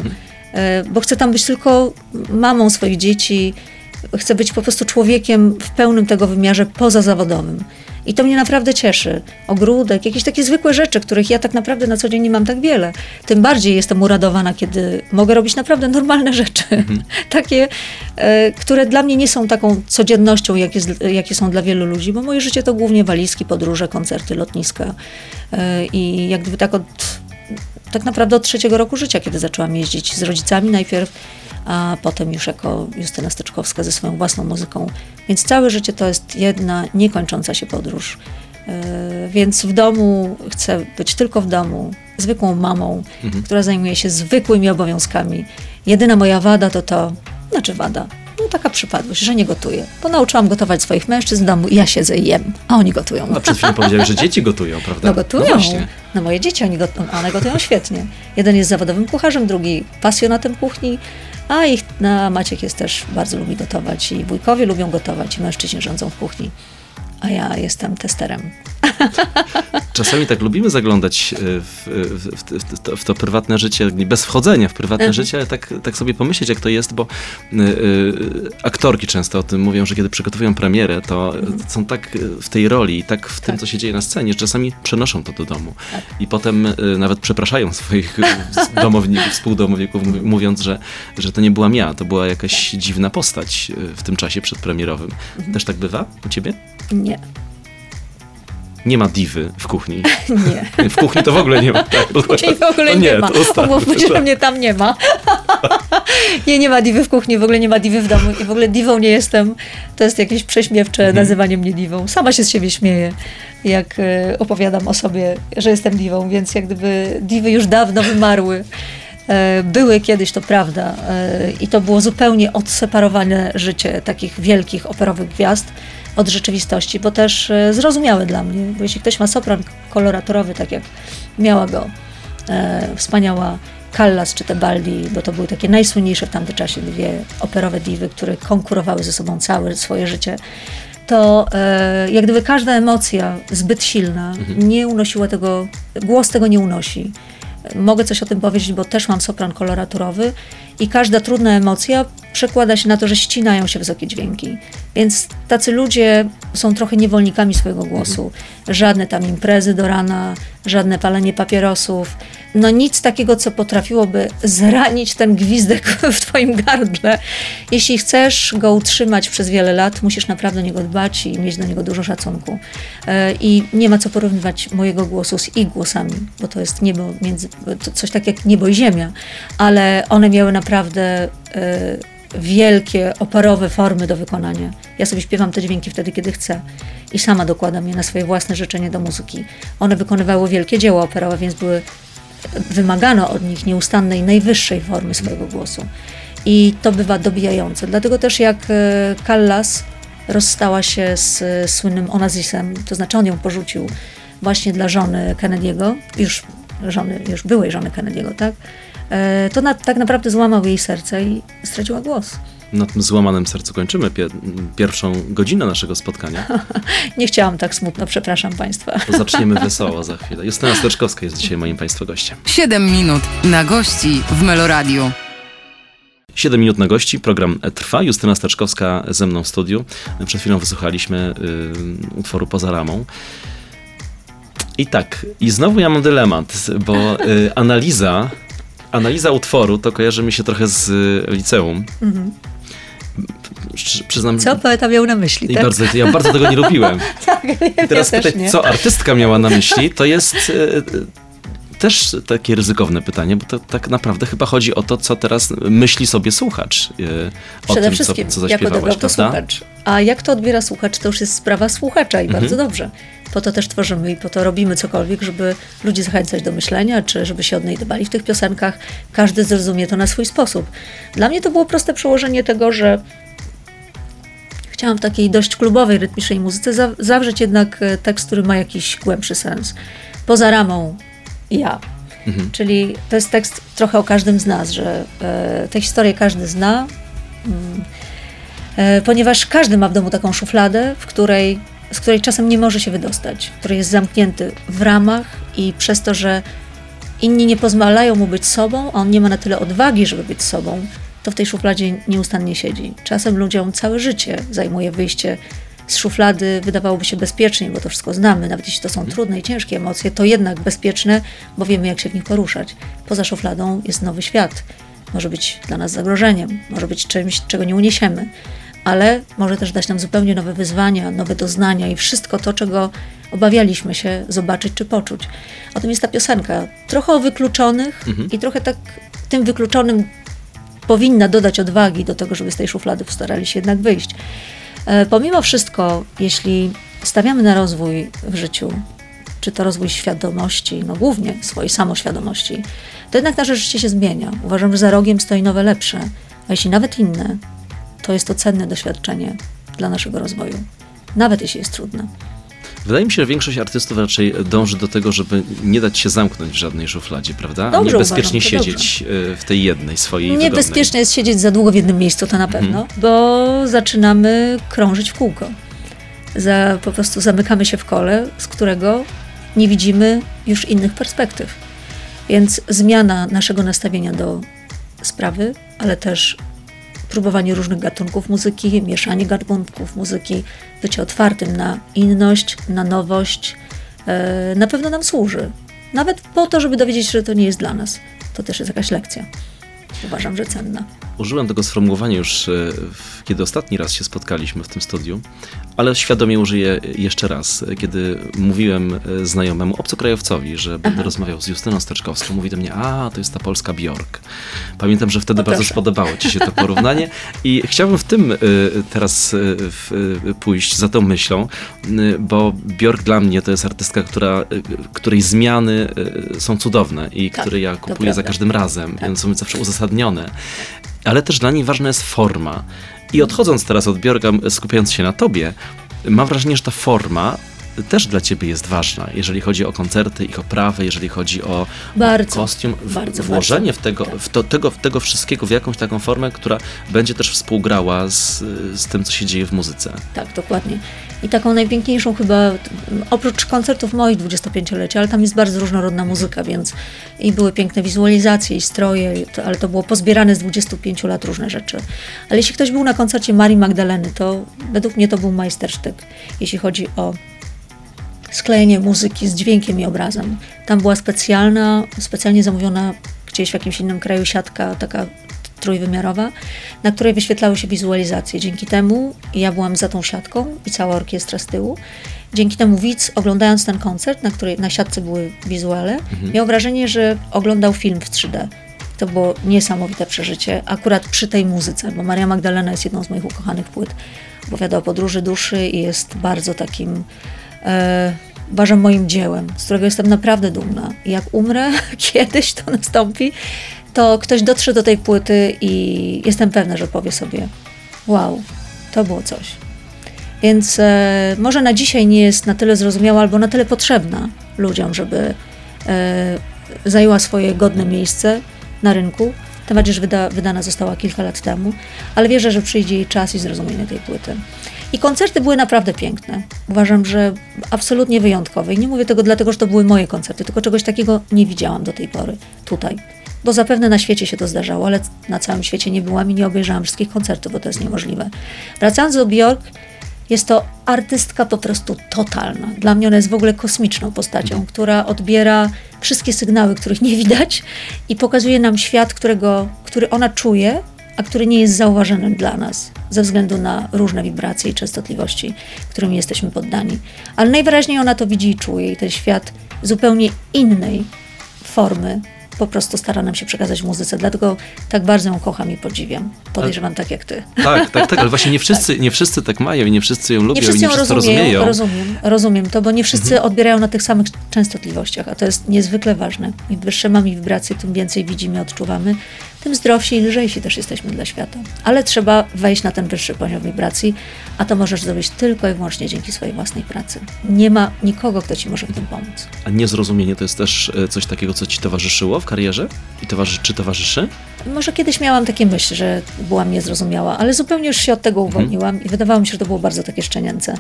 E, bo chcę tam być tylko mamą swoich dzieci, chcę być po prostu człowiekiem w pełnym tego wymiarze pozazawodowym. I to mnie naprawdę cieszy. Ogródek, jakieś takie zwykłe rzeczy, których ja tak naprawdę na co dzień nie mam tak wiele. Tym bardziej jestem uradowana, kiedy mogę robić naprawdę normalne rzeczy. takie, e, które dla mnie nie są taką codziennością, jak jest, jakie są dla wielu ludzi, bo moje życie to głównie walizki, podróże, koncerty, lotniska. E, I jak gdyby tak od tak naprawdę od trzeciego roku życia, kiedy zaczęłam jeździć z rodzicami najpierw, a potem już jako Justyna Styczkowska ze swoją własną muzyką. Więc całe życie to jest jedna niekończąca się podróż. Yy, Więc w domu chcę być tylko w domu, zwykłą mamą, która zajmuje się zwykłymi obowiązkami. Jedyna moja wada to to, znaczy wada, taka przypadłość, że nie gotuję. Bo nauczyłam gotować swoich mężczyzn w domu i ja siedzę i jem, a oni gotują. A przed chwilą powiedziałeś, że dzieci gotują, prawda? No gotują. No właśnie. No moje dzieci, oni gotują, one gotują świetnie. Jeden jest zawodowym kucharzem, drugi pasjonatem kuchni, a ich na Maciek jest też, bardzo lubi gotować i wujkowie lubią gotować i mężczyźni rządzą w kuchni. A ja jestem testerem. Czasami tak lubimy zaglądać e, w, w, w, w, to, w to prywatne życie, bez wchodzenia w prywatne Mhm. życie, ale tak, tak sobie pomyśleć, jak to jest, bo y, y, aktorki często o tym mówią, że kiedy przygotowują premierę, to y, są tak w tej roli i tak w tym, Mhm. Tak. co się dzieje na scenie, że czasami przenoszą to do domu. Tak. I potem y, nawet przepraszają swoich domowników, współdomowników, mów- mówiąc, że, że to nie byłam ja, to była jakaś dziwna postać w tym czasie przedpremierowym. Mhm. Też tak bywa u ciebie? Nie, Nie ma diwy w kuchni. nie. W kuchni to w ogóle nie ma. Tak, W kuchni w ogóle to nie, ma. Umówmy się, że mnie tam nie ma. nie, nie ma diwy w kuchni, w ogóle nie ma diwy w domu i w ogóle diwą nie jestem. To jest jakieś prześmiewcze Mhm. nazywanie mnie diwą. Sama się z siebie śmieję, jak e, opowiadam o sobie, że jestem diwą, więc jak gdyby diwy już dawno wymarły. E, Były kiedyś, to prawda, e, i to było zupełnie odseparowane życie takich wielkich operowych gwiazd od rzeczywistości, bo też e, zrozumiałe dla mnie, bo jeśli ktoś ma sopran koloratorowy, tak jak miała go e, wspaniała Callas czy Tebaldi, bo to były takie najsłynniejsze w tamtym czasie dwie operowe diwy, które konkurowały ze sobą całe swoje życie, to e, jak gdyby każda emocja zbyt silna nie unosiła tego, głos tego nie unosi. Mogę coś o tym powiedzieć, bo też mam sopran koloraturowy i każda trudna emocja przekłada się na to, że ścinają się wysokie dźwięki. Więc tacy ludzie są trochę niewolnikami swojego głosu. Żadne tam imprezy do rana, żadne palenie papierosów. No nic takiego, co potrafiłoby zranić ten gwizdek w twoim gardle. Jeśli chcesz go utrzymać przez wiele lat, musisz naprawdę o niego dbać i mieć do niego dużo szacunku. E, I nie ma co porównywać mojego głosu z ich głosami, bo to jest niebo między, coś tak jak niebo i ziemia, ale one miały naprawdę e, wielkie, operowe formy do wykonania. Ja sobie śpiewam te dźwięki wtedy, kiedy chcę i sama dokładam je na swoje własne życzenie do muzyki. One wykonywały wielkie dzieła operowe, więc były wymagano od nich nieustannej, najwyższej formy swojego głosu. I to bywa dobijające. Dlatego też jak e, Callas rozstała się z e, słynnym Onasisem, to znaczy on ją porzucił właśnie dla żony Kennedy'ego, już żony, już byłej żony Kennedy'ego, tak? E, To na, tak naprawdę złamał jej serce i straciła głos. Na tym złamanym sercu kończymy pie- pierwszą godzinę naszego spotkania. Nie chciałam tak smutno, przepraszam Państwa. Zaczniemy wesoło za chwilę. Justyna Steczkowska jest dzisiaj moim Państwa gościem. 7 minut na gości w Meloradiu. 7 minut na gości, program trwa. Justyna Steczkowska ze mną w studiu. Przed chwilą wysłuchaliśmy y, utworu Poza ramą. I tak, i znowu ja mam dylemat, bo y, analiza, analiza utworu to kojarzy mi się trochę z y, liceum. Przy- Przyznam, Co poeta miał na myśli, i tak? bardzo, ja bardzo tego nie lubiłem. tak, I teraz ja pytać, co artystka miała na myśli, to jest e, też takie ryzykowne pytanie, bo to tak naprawdę chyba chodzi o to, co teraz myśli sobie słuchacz e, o Przede tym, wszystkim, co, co jak odebrał zaśpiewałaś, to prawda? słuchacz. A jak to odbiera słuchacz, to już jest sprawa słuchacza i Mhm. bardzo dobrze. Po to też tworzymy i po to robimy cokolwiek, żeby ludzi zachęcać do myślenia, czy żeby się odnajdywali w tych piosenkach. Każdy zrozumie to na swój sposób. Dla mnie to było proste przełożenie tego, że chciałam w takiej dość klubowej, rytmicznej muzyce za- zawrzeć jednak e, tekst, który ma jakiś głębszy sens. Poza ramą ja. Mhm. Czyli to jest tekst trochę o każdym z nas, że e, tę historię każdy zna, mm, e, ponieważ każdy ma w domu taką szufladę, w której, z której czasem nie może się wydostać, który jest zamknięty w ramach i przez to, że inni nie pozwalają mu być sobą, a on nie ma na tyle odwagi, żeby być sobą, to w tej szufladzie nieustannie siedzi. Czasem ludziom całe życie zajmuje wyjście z szuflady, wydawałoby się bezpieczniej, bo to wszystko znamy, nawet jeśli to są trudne i ciężkie emocje, to jednak bezpieczne, bo wiemy, jak się w nich poruszać. Poza szufladą jest nowy świat. Może być dla nas zagrożeniem, może być czymś, czego nie uniesiemy, ale może też dać nam zupełnie nowe wyzwania, nowe doznania i wszystko to, czego obawialiśmy się zobaczyć czy poczuć. O tym jest ta piosenka. Trochę o wykluczonych i trochę tak tym wykluczonym powinna dodać odwagi do tego, żeby z tej szuflady postarali się jednak wyjść. E, Pomimo wszystko, jeśli stawiamy na rozwój w życiu, czy to rozwój świadomości, no głównie swojej samoświadomości, to jednak nasze życie się zmienia. Uważam, że za rogiem stoi nowe, lepsze, a jeśli nawet inne, to jest to cenne doświadczenie dla naszego rozwoju, nawet jeśli jest trudne. Wydaje mi się, że większość artystów raczej dąży do tego, żeby nie dać się zamknąć w żadnej szufladzie, prawda? Dobrze A nie bezpiecznie uważam, siedzieć y, w tej jednej swojej Niebezpieczne jest siedzieć za długo w jednym miejscu, to na Mhm. pewno, bo zaczynamy krążyć w kółko. Za, po prostu zamykamy się w kole, z którego nie widzimy już innych perspektyw. Więc zmiana naszego nastawienia do sprawy, ale też próbowanie różnych gatunków wymowanie mieszanie gatunków muzyki, bycie otwartym na inność, na nowość, e, na pewno nam służy. Nawet po to, żeby dowiedzieć się, że to nie jest dla nas. To też jest jakaś lekcja. Uważam, że cenna. Użyłem tego sformułowania już, e, kiedy ostatni raz się spotkaliśmy w tym studiu, ale świadomie użyję jeszcze raz. Kiedy mówiłem e, znajomemu obcokrajowcowi, że będę rozmawiał z Justyną Steczkowską, mówi do mnie, a to jest ta polska Bjork. Pamiętam, że wtedy No bardzo spodobało ci się to porównanie i chciałbym w tym e, teraz e, e, pójść za tą myślą, bo Bjork dla mnie to jest artystka, która, e, której zmiany e, są cudowne i Tak, które ja kupuję za każdym razem, Tak. więc są zawsze uzasadnione. Ale też dla niej ważna jest forma. I odchodząc teraz od Bjorka, skupiając się na tobie, mam wrażenie, że ta forma też dla ciebie jest ważna, jeżeli chodzi o koncerty, ich oprawę, jeżeli chodzi o, Bardzo, kostium, bardzo, włożenie bardzo. w, tego, Tak. w to, tego, w tego wszystkiego w jakąś taką formę, która będzie też współgrała z, z tym, co się dzieje w muzyce. Tak, dokładnie. I taką najpiękniejszą chyba, oprócz koncertów moich 25-lecia, ale tam jest bardzo różnorodna muzyka, więc i były piękne wizualizacje i stroje, ale to było pozbierane z 25 lat różne rzeczy. Ale jeśli ktoś był na koncercie Marii Magdaleny, to według mnie to był majstersztyk, jeśli chodzi o sklejenie muzyki z dźwiękiem i obrazem. Tam była specjalna, specjalnie zamówiona gdzieś w jakimś innym kraju siatka, taka trójwymiarowa, na której wyświetlały się wizualizacje. Dzięki temu ja byłam za tą siatką i cała orkiestra z tyłu. Dzięki temu widz, oglądając ten koncert, na której na siatce były wizuale, miał wrażenie, że oglądał film w 3D. To było niesamowite przeżycie, akurat przy tej muzyce, bo Maria Magdalena jest jedną z moich ukochanych płyt. Opowiada o podróży duszy i jest bardzo takim uważam moim dziełem, z którego jestem naprawdę dumna. I jak umrę, kiedyś to nastąpi, to ktoś dotrze do tej płyty i jestem pewna, że powie sobie: Wow, to było coś. Więc e, może na dzisiaj nie jest na tyle zrozumiała albo na tyle potrzebna ludziom, żeby e, zajęła swoje godne miejsce na rynku. Tym bardziej, że wyda, wydana została kilka lat temu, ale wierzę, że przyjdzie jej czas i zrozumienie tej płyty. I koncerty były naprawdę piękne. Uważam, że absolutnie wyjątkowe. I nie mówię tego dlatego, że to były moje koncerty, tylko czegoś takiego nie widziałam do tej pory tutaj. Bo zapewne na świecie się to zdarzało, ale na całym świecie nie byłam i nie obejrzałam wszystkich koncertów, bo to jest niemożliwe. Wracając do Bjork, jest to artystka po prostu totalna. Dla mnie ona jest w ogóle kosmiczną postacią, która odbiera wszystkie sygnały, których nie widać i pokazuje nam świat, którego, który ona czuje, a który nie jest zauważony dla nas ze względu na różne wibracje i częstotliwości, którymi jesteśmy poddani. Ale najwyraźniej ona to widzi i czuje i ten świat zupełnie innej formy po prostu stara nam się przekazać muzyce, dlatego tak bardzo ją kocham i podziwiam. Podejrzewam tak jak ty. Tak, tak, tak, ale właśnie nie wszyscy, nie wszyscy tak mają i nie wszyscy ją lubią Nie i wszyscy nie ją wszyscy rozumieją, rozumieją. rozumiem, rozumiem to, bo nie wszyscy Mhm. odbierają na tych samych częstotliwościach, a to jest niezwykle ważne. Im wyższe mamy wibracje, tym więcej widzimy, odczuwamy, tym zdrowsi i lżejsi też jesteśmy dla świata. Ale trzeba wejść na ten wyższy poziom wibracji, a to możesz zrobić tylko i wyłącznie dzięki swojej własnej pracy. Nie ma nikogo, kto ci może w tym pomóc. A niezrozumienie to jest też e, coś takiego, co ci towarzyszyło w karierze? I towarzy, czy towarzyszy? Może kiedyś miałam takie myśli, że byłam niezrozumiała, ale zupełnie już się od tego uwolniłam i wydawało mi się, że to było bardzo takie szczenięce.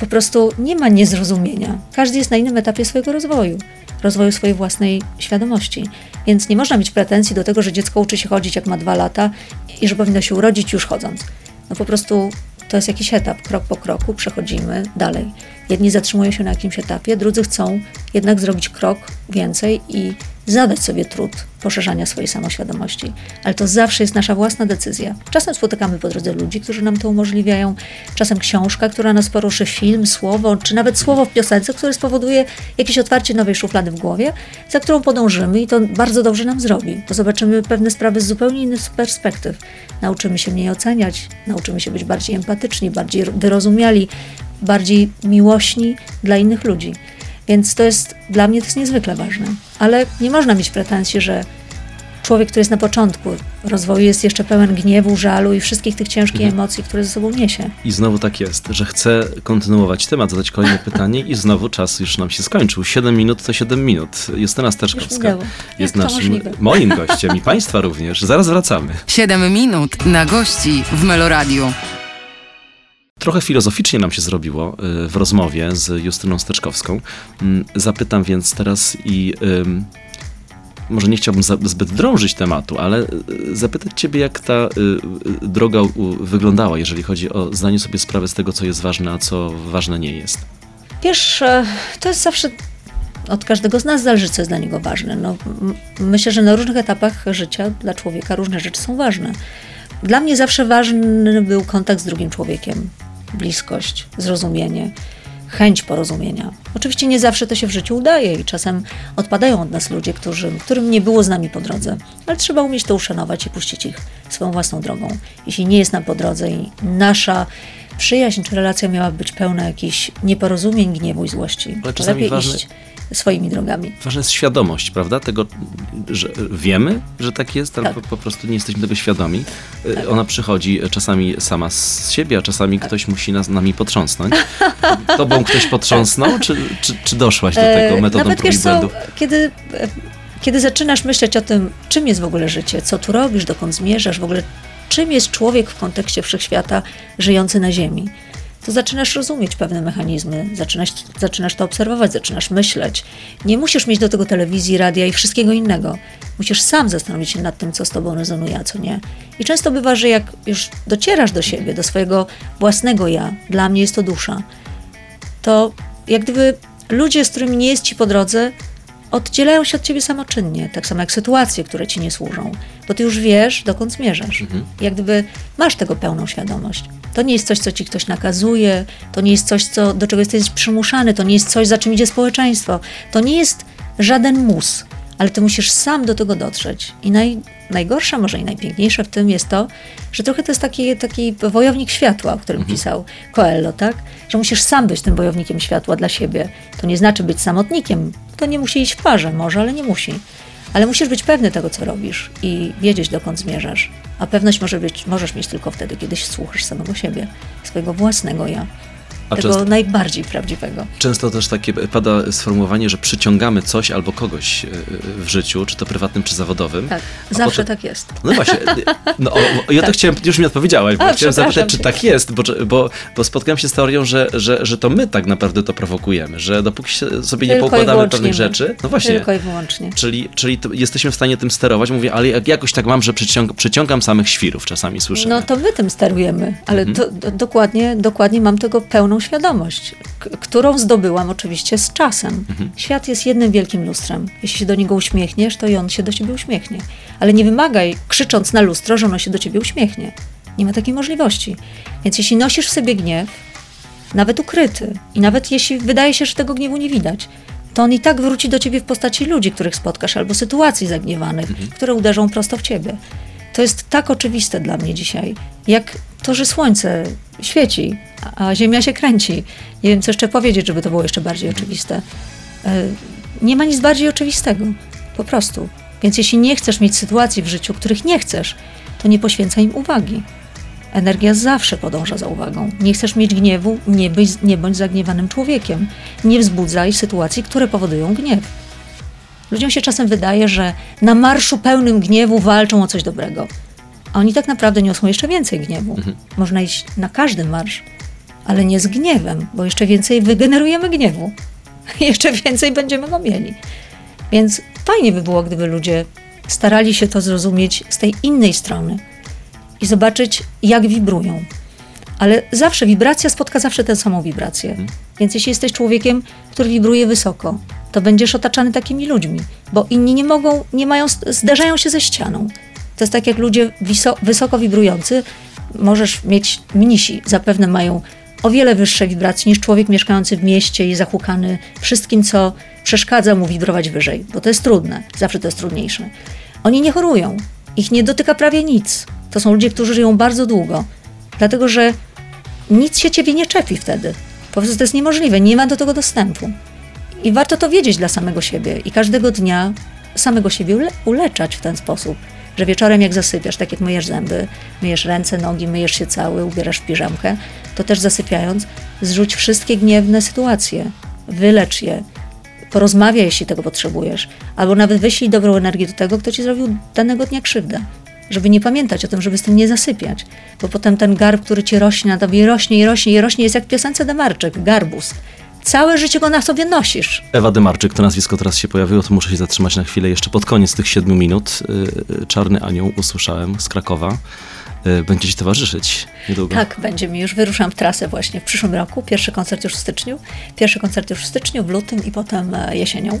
Po prostu nie ma niezrozumienia. Każdy jest na innym etapie swojego rozwoju, rozwoju swojej własnej świadomości. Więc nie można mieć pretensji do tego, że dziecko uczy się chodzić jak ma dwa lata i że powinno się urodzić już chodząc. No po prostu to jest jakiś etap, krok po kroku przechodzimy dalej. Jedni zatrzymują się na jakimś etapie, drudzy chcą jednak zrobić krok więcej i zadać sobie trud poszerzania swojej samoświadomości. Ale to zawsze jest nasza własna decyzja. Czasem spotykamy po drodze ludzi, którzy nam to umożliwiają, czasem książka, która nas poruszy, film, słowo, czy nawet słowo w piosence, które spowoduje jakieś otwarcie nowej szuflady w głowie, za którą podążymy i to bardzo dobrze nam zrobi, bo zobaczymy pewne sprawy z zupełnie innych perspektyw. Nauczymy się mniej oceniać, nauczymy się być bardziej empatyczni, bardziej wyrozumiali, bardziej miłośni dla innych ludzi. Więc to jest, dla mnie to jest niezwykle ważne. Ale nie można mieć pretensji, że człowiek, który jest na początku rozwoju, jest jeszcze pełen gniewu, żalu i wszystkich tych ciężkich Mhm. emocji, które ze sobą niesie. I znowu tak jest, że chcę kontynuować temat, zadać kolejne pytanie i znowu czas już nam się skończył. 7 minut to 7 minut. Justyna Steczkowska jest to naszym, możliwe? moim gościem i Państwa również. Zaraz wracamy. 7 minut na gości w Meloradiu. Trochę filozoficznie nam się zrobiło y, w rozmowie z Justyną Steczkowską. Mm, Zapytam więc teraz i może nie chciałbym zbyt drążyć tematu, ale y, zapytać Ciebie, jak ta y, droga wyglądała, jeżeli chodzi o zdanie sobie sprawy z tego, co jest ważne, a co ważne nie jest. Wiesz, e, to jest zawsze od każdego z nas zależy, co jest dla niego ważne. No, myślę, że na różnych etapach życia dla człowieka różne rzeczy są ważne. Dla mnie zawsze ważny był kontakt z drugim człowiekiem, bliskość, zrozumienie, chęć porozumienia. Oczywiście nie zawsze to się w życiu udaje i czasem odpadają od nas ludzie, którzy, którym nie było z nami po drodze, ale trzeba umieć to uszanować i puścić ich swoją własną drogą. Jeśli nie jest nam po drodze i nasza przyjaźń czy relacja miała być pełna jakichś nieporozumień, gniewu i złości, Ale to lepiej ważne- iść swoimi drogami. Ważna jest świadomość, prawda? Tego, że wiemy, że tak jest, ale Tak. po, po prostu nie jesteśmy tego świadomi. Y, Ona przychodzi czasami sama z siebie, a czasami Tak. ktoś musi nas, nami potrząsnąć. Tobą ktoś potrząsnął, czy, czy, czy doszłaś do E, tego metodą Nawet prób wiesz co, błędów? kiedy, e, kiedy zaczynasz myśleć o tym, czym jest w ogóle życie, co tu robisz, dokąd zmierzasz, w ogóle czym jest człowiek w kontekście wszechświata żyjący na Ziemi, to zaczynasz rozumieć pewne mechanizmy, zaczynasz, zaczynasz to obserwować, zaczynasz myśleć. Nie musisz mieć do tego telewizji, radia i wszystkiego innego. Musisz sam zastanowić się nad tym, co z tobą rezonuje, a co nie. I często bywa, że jak już docierasz do siebie, do swojego własnego ja, dla mnie jest to dusza, to jak gdyby ludzie, z którymi nie jest ci po drodze, oddzielają się od ciebie samoczynnie, tak samo jak sytuacje, które ci nie służą, bo ty już wiesz, dokąd zmierzasz. Jak gdyby masz tego pełną świadomość. To nie jest coś, co ci ktoś nakazuje, to nie jest coś, co, do czego jesteś przymuszany, to nie jest coś, za czym idzie społeczeństwo, to nie jest żaden mus, ale ty musisz sam do tego dotrzeć. I naj, najgorsze, może i najpiękniejsze w tym jest to, że trochę to jest taki, taki wojownik światła, o którym pisał Coelho, tak? Że musisz sam być tym wojownikiem światła dla siebie. To nie znaczy być samotnikiem. To nie musi iść w parze, może, ale nie musi. Ale musisz być pewny tego, co robisz i wiedzieć, dokąd zmierzasz. A pewność może być, możesz mieć tylko wtedy, kiedy słuchasz samego siebie, swojego własnego ja. A tego często- najbardziej prawdziwego. Często też takie pada sformułowanie, że przyciągamy coś albo kogoś y, y, w życiu, czy to prywatnym, czy zawodowym. Tak, zawsze potem- tak jest. No właśnie, no, o, o, ja to chciałem, już mi odpowiedziałaś, bo A, chciałem zapytać, czy tak jest, bo, bo, bo spotkałem się z teorią, że, że, że to my tak naprawdę to prowokujemy, że dopóki sobie nie Tylko i poukładamy pewnych my. rzeczy, no właśnie, Tylko i wyłącznie. czyli, czyli jesteśmy w stanie tym sterować, mówię, ale jak, jakoś tak mam, że przyciąg, przyciągam samych świrów, czasami słyszę. No to my tym sterujemy, ale Mhm. do, dokładnie, dokładnie mam tego pełną świadomość, k- którą zdobyłam oczywiście z czasem. Mhm. Świat jest jednym wielkim lustrem. Jeśli się do niego uśmiechniesz, to i on się do ciebie uśmiechnie. Ale nie wymagaj, krzycząc na lustro, że ono się do ciebie uśmiechnie. Nie ma takiej możliwości. Więc jeśli nosisz w sobie gniew, nawet ukryty, i nawet jeśli wydaje się, że tego gniewu nie widać, to on i tak wróci do ciebie w postaci ludzi, których spotkasz, albo sytuacji zagniewanych, które uderzą prosto w ciebie. To jest tak oczywiste dla mnie dzisiaj, jak to, że słońce świeci, a ziemia się kręci. Nie wiem, co jeszcze powiedzieć, żeby to było jeszcze bardziej oczywiste. E, Nie ma nic bardziej oczywistego. Po prostu. Więc jeśli nie chcesz mieć sytuacji w życiu, których nie chcesz, to nie poświęcaj im uwagi. Energia zawsze podąża za uwagą. Nie chcesz mieć gniewu, nie, być, nie bądź zagniewanym człowiekiem. Nie wzbudzaj sytuacji, które powodują gniew. Ludziom się czasem wydaje, że na marszu pełnym gniewu walczą o coś dobrego. A oni tak naprawdę niosą jeszcze więcej gniewu. Można iść na każdy marsz, ale nie z gniewem, bo jeszcze więcej wygenerujemy gniewu. jeszcze więcej będziemy go mieli. Więc fajnie by było, gdyby ludzie starali się to zrozumieć z tej innej strony i zobaczyć, jak wibrują. Ale zawsze wibracja spotka zawsze tę samą wibrację. Więc jeśli jesteś człowiekiem, który wibruje wysoko, to będziesz otaczany takimi ludźmi, bo inni nie mogą, nie mają, zderzają się ze ścianą. To jest tak jak ludzie wiso, wysoko wibrujący, możesz mieć mnisi, zapewne mają o wiele wyższe wibracje niż człowiek mieszkający w mieście i zahukany wszystkim, co przeszkadza mu wibrować wyżej, bo to jest trudne, zawsze to jest trudniejsze. Oni nie chorują, ich nie dotyka prawie nic. To są ludzie, którzy żyją bardzo długo, dlatego że nic się ciebie nie czepi wtedy. Po prostu to jest niemożliwe, nie ma do tego dostępu. I warto to wiedzieć dla samego siebie i każdego dnia samego siebie ule- uleczać w ten sposób, że wieczorem jak zasypiasz, tak jak myjesz zęby, myjesz ręce, nogi, myjesz się cały, ubierasz piżamkę, to też zasypiając zrzuć wszystkie gniewne sytuacje, wylecz je, porozmawiaj, jeśli tego potrzebujesz, albo nawet wyślij dobrą energię do tego, kto ci zrobił danego dnia krzywdę. Żeby nie pamiętać o tym, żeby z tym nie zasypiać, bo potem ten garb, który ci rośnie na tobie, rośnie i rośnie i rośnie, jest jak piosence Demarczyk, garbus. Całe życie go na sobie nosisz. Ewa Demarczyk, to nazwisko teraz się pojawiło, to muszę się zatrzymać na chwilę. Jeszcze pod koniec tych siedmiu minut y, Czarny Anioł usłyszałem z Krakowa. Y, Będzie ci towarzyszyć niedługo. Tak, będzie mi już. Wyruszam w trasę właśnie w przyszłym roku. Pierwszy koncert już w styczniu. Pierwszy koncert już w styczniu, w lutym i potem e, jesienią.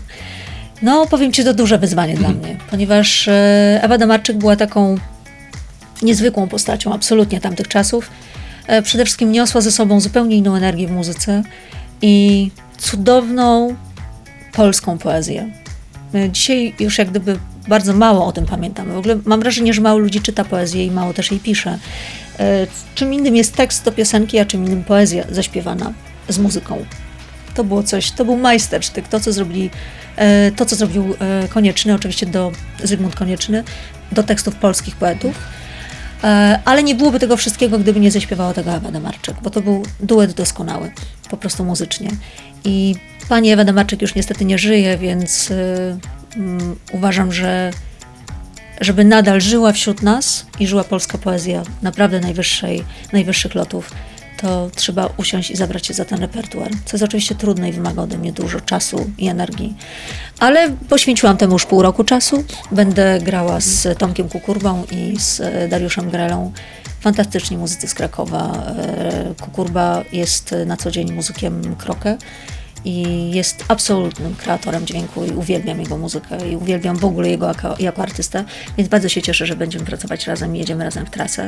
No, powiem Ci, to duże wyzwanie dla mnie, ponieważ e, Ewa Demarczyk była taką niezwykłą postacią absolutnie tamtych czasów. E, Przede wszystkim niosła ze sobą zupełnie inną energię w muzyce i cudowną polską poezję. Dzisiaj już jak gdyby bardzo mało o tym pamiętamy. W ogóle mam wrażenie, że mało ludzi czyta poezję i mało też jej pisze. E, Czym innym jest tekst do piosenki, a czym innym poezja zaśpiewana z muzyką. To było coś, to był majstersztyk, to co zrobili, e, to co zrobił e, Konieczny, oczywiście do Zygmunt Konieczny, do tekstów polskich poetów. Ale nie byłoby tego wszystkiego, gdyby nie zaśpiewała tego Ewa Demarczyk, bo to był duet doskonały, po prostu muzycznie. I pani Ewa Demarczyk już niestety nie żyje, więc e, mm, uważam, że żeby nadal żyła wśród nas i żyła polska poezja naprawdę najwyższej, najwyższych lotów, to trzeba usiąść i zabrać się za ten repertuar, co jest oczywiście trudne i wymaga ode mnie dużo czasu i energii. Ale poświęciłam temu już pół roku czasu. Będę grała z Tomkiem Kukurbą i z e, Dariuszem Grelą. Fantastyczni muzycy z Krakowa. E, Kukurba jest na co dzień muzykiem krokę i jest absolutnym kreatorem dźwięku i uwielbiam jego muzykę i uwielbiam w ogóle jego jako, jako artystę, więc bardzo się cieszę, że będziemy pracować razem i jedziemy razem w trasę.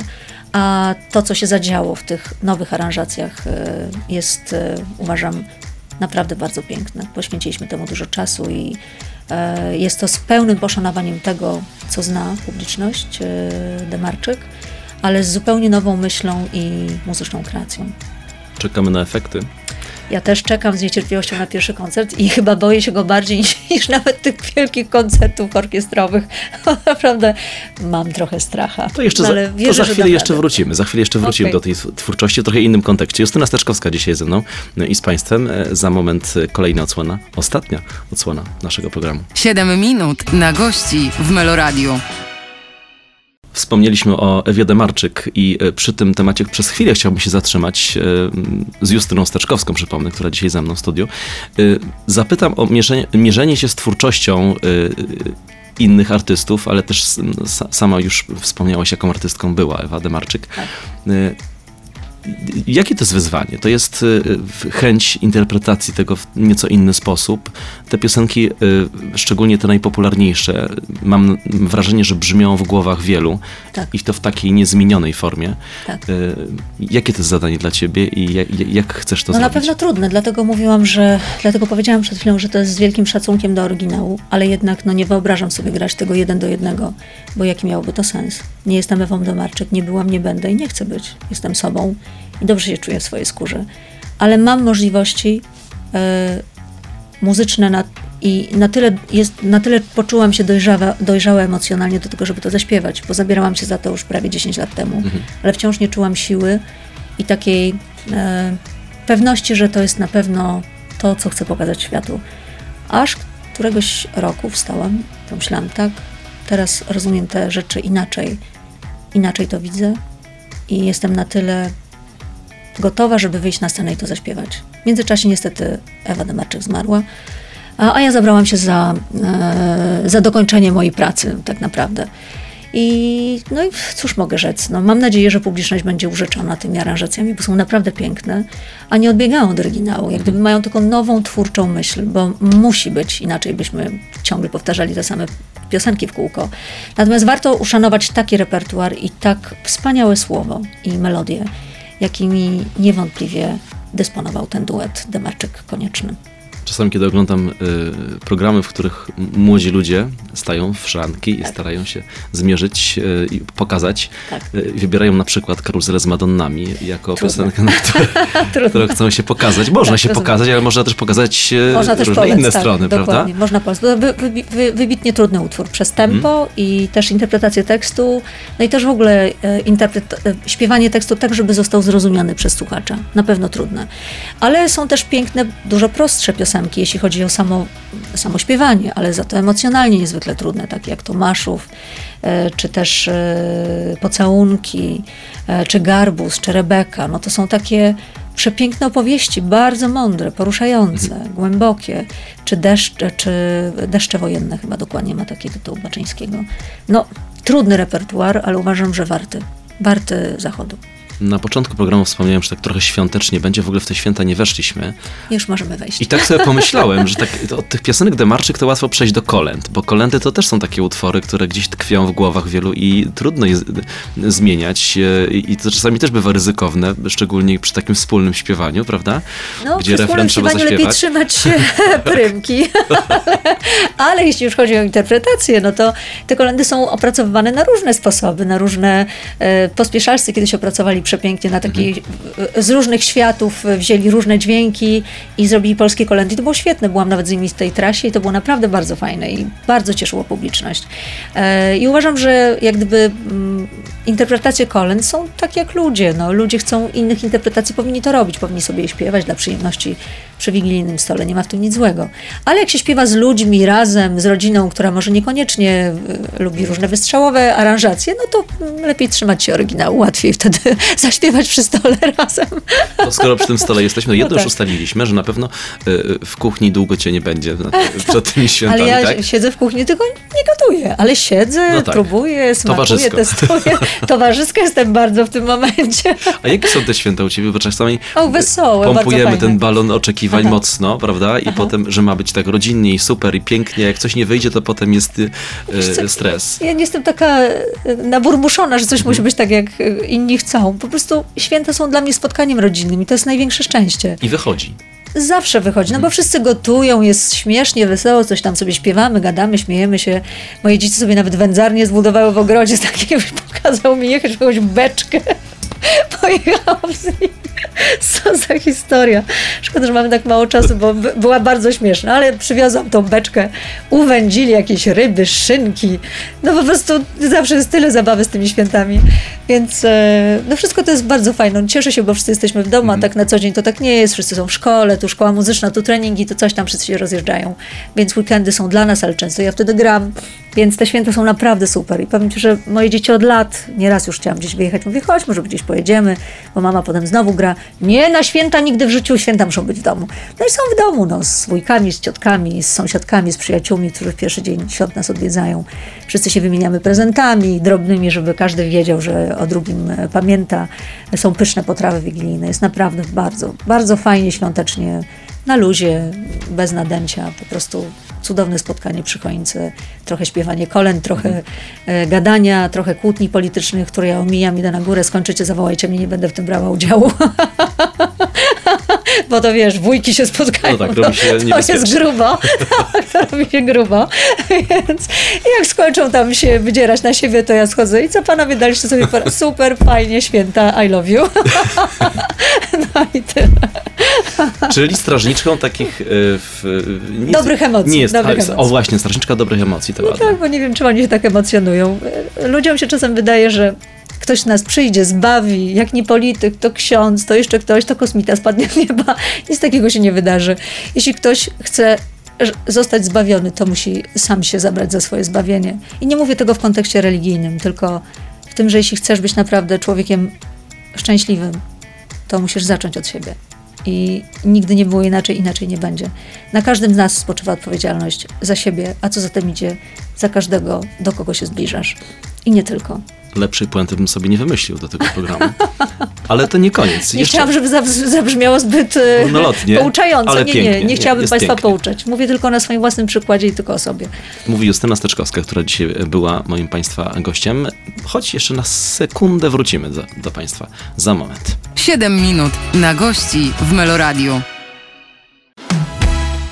A to, co się zadziało w tych nowych aranżacjach e, jest, e, uważam, naprawdę bardzo piękne. Poświęciliśmy temu dużo czasu i e, jest to z pełnym poszanowaniem tego, co zna publiczność e, Demarczyk, ale z zupełnie nową myślą i muzyczną kreacją. Czekamy na efekty. Ja też czekam z niecierpliwością na pierwszy koncert i chyba boję się go bardziej niż, niż nawet tych wielkich koncertów orkiestrowych. Naprawdę mam trochę stracha. To jeszcze No, za, ale to wierzę, za że chwilę jeszcze radę. wrócimy. Za chwilę jeszcze wrócimy Okej. do tej tw- twórczości w trochę innym kontekście. Justyna Steczkowska dzisiaj ze mną no i z Państwem. E, Za moment e, kolejna odsłona, ostatnia odsłona naszego programu. 7 minut na gości w Meloradiu. Wspomnieliśmy o Ewie Demarczyk i e, przy tym temacie przez chwilę chciałbym się zatrzymać e, z Justyną Steczkowską, przypomnę, która dzisiaj ze mną w studiu. E, Zapytam o mierzenie, mierzenie się z twórczością innych artystów, ale też sama już wspomniałaś, jaką artystką była Ewa Demarczyk. Tak. Jakie to jest wyzwanie? To jest y, chęć interpretacji tego w nieco inny sposób. Te piosenki, y, szczególnie te najpopularniejsze, mam wrażenie, że brzmią w głowach wielu Tak. i to w takiej niezmienionej formie. Tak. Y, Jakie to jest zadanie dla ciebie i jak, jak chcesz to No na zrobić? pewno trudne, dlatego mówiłam, że, dlatego powiedziałam przed chwilą, że to jest z wielkim szacunkiem do oryginału, ale jednak no, nie wyobrażam sobie grać tego jeden do jednego, bo jaki miałby to sens? Nie jestem Ewą Demarczyk, nie byłam, nie będę i nie chcę być. Jestem sobą i dobrze się czuję w swojej skórze. Ale mam możliwości e, muzyczne na, i na tyle, jest, na tyle poczułam się dojrzała, dojrzała emocjonalnie do tego, żeby to zaśpiewać, bo zabierałam się za to już prawie 10 lat temu, ale wciąż nie czułam siły i takiej e, pewności, że to jest na pewno to, co chcę pokazać światu. Aż któregoś roku wstałam, pomyślałam, tak, teraz rozumiem te rzeczy inaczej, inaczej to widzę i jestem na tyle gotowa, żeby wyjść na scenę i to zaśpiewać. W międzyczasie niestety Ewa Demarczyk zmarła, a, ja zabrałam się za, e, za dokończenie mojej pracy tak naprawdę. I no i cóż mogę rzec, no, mam nadzieję, że publiczność będzie urzeczona tymi aranżacjami, bo są naprawdę piękne, a nie odbiegają od oryginału, jak gdyby mają taką nową twórczą myśl, bo musi być, inaczej byśmy ciągle powtarzali te same piosenki w kółko. Natomiast warto uszanować taki repertuar i tak wspaniałe słowo i melodię, jakimi niewątpliwie dysponował ten duet Demarczyk-Konieczny. Czasami, kiedy oglądam y, programy, w których młodzi ludzie stają w szranki i starają się zmierzyć y, i pokazać, Tak. y, wybierają na przykład karuzelę z Madonnami jako Trudno. piosenkę, na które chcą się pokazać. Można Tak, się rozumiem. pokazać, ale można też pokazać y, Można też różne polec, inne tak, strony, dokładnie. prawda? Można polec. Wy, wy, wy, wybitnie trudny utwór przez tempo Mhm. i też interpretację tekstu, no i też w ogóle e, e, śpiewanie tekstu tak, żeby został zrozumiany przez słuchacza. Na pewno trudne. Ale są też piękne, dużo prostsze piosenki, jeśli chodzi o samo, samo śpiewanie, ale za to emocjonalnie niezwykle trudne, takie jak Tomaszów, e, czy też e, Pocałunki, e, czy Garbus, czy Rebeka. No to są takie przepiękne opowieści, bardzo mądre, poruszające, głębokie, czy deszcze, czy deszcze wojenne chyba dokładnie ma taki tytuł Baczyńskiego. No, trudny repertuar, ale uważam, że warty, warty zachodu. Na początku programu wspomniałem, że tak trochę świątecznie będzie, w ogóle w te święta nie weszliśmy. Już możemy wejść. I tak sobie pomyślałem, że tak, od tych piosenek demarczyk to łatwo przejść do kolęd, bo kolendy to też są takie utwory, które gdzieś tkwią w głowach wielu i trudno je zmieniać e, i to czasami też bywa ryzykowne, szczególnie przy takim wspólnym śpiewaniu, prawda? No, Gdzie przy refren wspólnym trzeba śpiewaniu lepiej zaśpiewać. trzymać się prymki. ale, ale jeśli już chodzi o interpretację, no to te kolendy są opracowywane na różne sposoby, na różne... E, pospieszalscy kiedyś opracowali przepięknie na takiej... Mhm. Z różnych światów wzięli różne dźwięki i zrobili polskie kolendy. I to było świetne. Byłam nawet z nimi w tej trasie i to było naprawdę bardzo fajne i bardzo cieszyło publiczność. E, I uważam, że jak gdyby mm, interpretacje kolęd są tak jak ludzie. No, ludzie chcą innych interpretacji, powinni to robić, powinni sobie je śpiewać dla przyjemności przy wigilijnym stole. Nie ma w tym nic złego. Ale jak się śpiewa z ludźmi razem, z rodziną, która może niekoniecznie y, lubi różne wystrzałowe aranżacje, no to mm, lepiej trzymać się oryginału, łatwiej wtedy zaśpiewać przy stole razem. To skoro przy tym stole jesteśmy, no jedno No już tak. ustaliliśmy, że na pewno e, w kuchni długo cię nie będzie przed tymi świętami, Ale ja tak? siedzę w kuchni, tylko nie gotuję, ale siedzę, No tak. próbuję, smakuję, testuję. Towarzysko jestem bardzo w tym momencie. A jakie są te święta u ciebie? Bo czasami O, wesołe, pompujemy ten balon oczekiwań Aha. mocno, prawda? I potem, że ma być tak rodzinnie i super i pięknie. Jak coś nie wyjdzie, to potem jest e, stres. Ja nie jestem taka e, naburmuszona, że coś musi być tak, jak inni chcą. Po prostu święta są dla mnie spotkaniem rodzinnym i to jest największe szczęście. I wychodzi. Zawsze wychodzi, no bo wszyscy gotują, jest śmiesznie, wesoło, coś tam sobie śpiewamy, gadamy, śmiejemy się. Moje dzieci sobie nawet wędzarnię zbudowały w ogrodzie, tak jakbyś pokazał mi jechać jakąś beczkę. Pojechałam z nimi. Co za historia. Szkoda, że mamy tak mało czasu, bo by- była bardzo śmieszna, ale przywiozłam tą beczkę, uwędzili jakieś ryby, szynki. No po prostu zawsze jest tyle zabawy z tymi świętami. Więc e, no wszystko to jest bardzo fajne. Cieszę się, bo wszyscy jesteśmy w domu, a tak na co dzień to tak nie jest. Wszyscy są w szkole, tu szkoła muzyczna, tu treningi, to coś tam wszyscy się rozjeżdżają. Więc weekendy są dla nas, ale często ja wtedy gram. Więc te święta są naprawdę super. I powiem Ci, że moje dzieci od lat, nieraz już chciałam gdzieś wyjechać, mówię, chodź, może gdzieś pojedziemy, bo mama potem znowu gra. Nie, na święta nigdy w życiu, święta muszą być w domu. No i są w domu, no, z wujkami, z ciotkami, z sąsiadkami, z przyjaciółmi, którzy w pierwszy dzień świąt nas odwiedzają. Wszyscy się wymieniamy prezentami drobnymi, żeby każdy wiedział, że o drugim e, pamięta. Są pyszne potrawy wigilijne. Jest naprawdę bardzo, bardzo fajnie, świątecznie, na luzie, bez nadęcia, po prostu cudowne spotkanie przy choince, trochę śpiewanie kolęd, trochę e, gadania, trochę kłótni politycznych, które ja omijam, idę na górę, skończycie, zawołajcie mnie, nie będę w tym brała udziału. Bo to wiesz, wujki się spotkają. No tak, robi się to, to jest grubo. Tak, to robi się grubo. Więc jak skończą tam się wydzierać na siebie, to ja schodzę. I co panowie daliście sobie? Super, fajnie, święta, I love you. No i tyle. Czyli strażniczką takich... e, w, nie, Dobrych emocji, Nie jest, dobrych a, emocji. O właśnie, strażniczka dobrych emocji, to No ładne. tak, bo nie wiem, czy oni się tak emocjonują. Ludziom się czasem wydaje, że ktoś nas przyjdzie, zbawi, jak nie polityk, to ksiądz, to jeszcze ktoś, to kosmita spadnie z nieba. Nic takiego się nie wydarzy. Jeśli ktoś chce zostać zbawiony, to musi sam się zabrać za swoje zbawienie. I nie mówię tego w kontekście religijnym, tylko w tym, że jeśli chcesz być naprawdę człowiekiem szczęśliwym, to musisz zacząć od siebie. I nigdy nie było inaczej, inaczej nie będzie. Na każdym z nas spoczywa odpowiedzialność za siebie, a co za tym idzie, za każdego, do kogo się zbliżasz. I nie tylko. Lepszej puenty bym sobie nie wymyślił do tego programu. Ale to nie koniec. Nie Jeszcze- chciałam, żeby zabr- zabrzmiało zbyt e, Górnolotnie, pouczająco. ale nie, pięknie, nie, nie nie, chciałabym Państwa pięknie. pouczać. Mówię tylko na swoim własnym przykładzie i tylko o sobie. Mówi Justyna Steczkowska, która dzisiaj była moim Państwa gościem. Choć jeszcze na sekundę wrócimy do, do Państwa za moment. 7 minut na gości w Meloradiu.